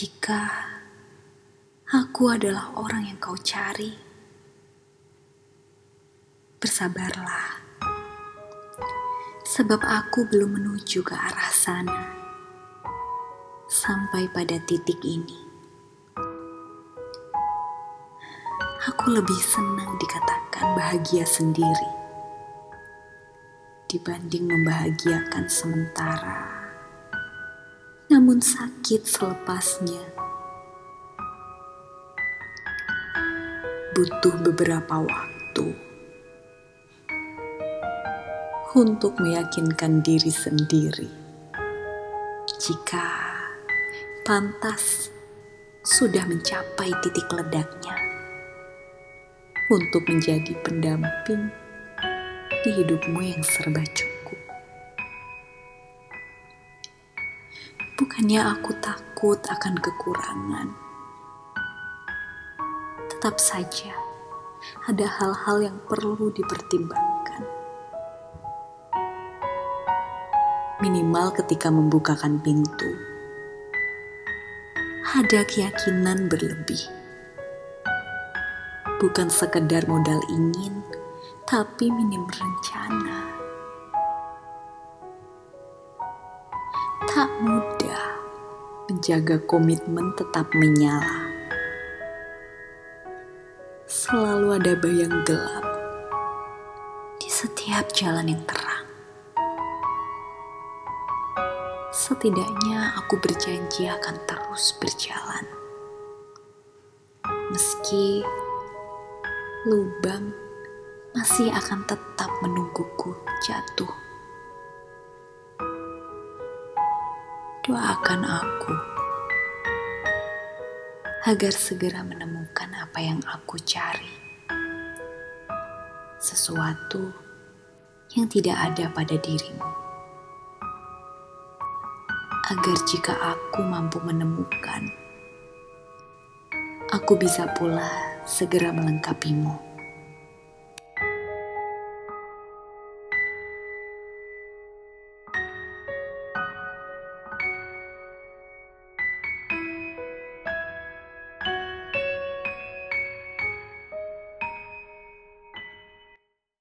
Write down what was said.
Jika aku adalah orang yang kau cari, bersabarlah, sebab aku belum menuju ke arah sana sampai pada titik ini. Aku lebih senang dikatakan bahagia sendiri dibanding membahagiakan sementara namun sakit selepasnya. Butuh beberapa waktu untuk meyakinkan diri sendiri jika pantas sudah mencapai titik ledaknya untuk menjadi pendamping di hidupmu yang serba cukup. Bukannya aku takut akan kekurangan. Tetap saja ada hal-hal yang perlu dipertimbangkan. Minimal ketika membukakan pintu, ada keyakinan berlebih. Bukan sekedar modal ingin, tapi minim rencana. Tak mudah menjaga komitmen tetap menyala. Selalu ada bayang gelap di setiap jalan yang terang. Setidaknya aku berjanji akan terus berjalan. Meski lubang masih akan tetap menungguku jatuh. Doakan aku agar segera menemukan apa yang aku cari. Sesuatu yang tidak ada pada dirimu. Agar jika aku mampu menemukan, aku bisa pula segera melengkapimu.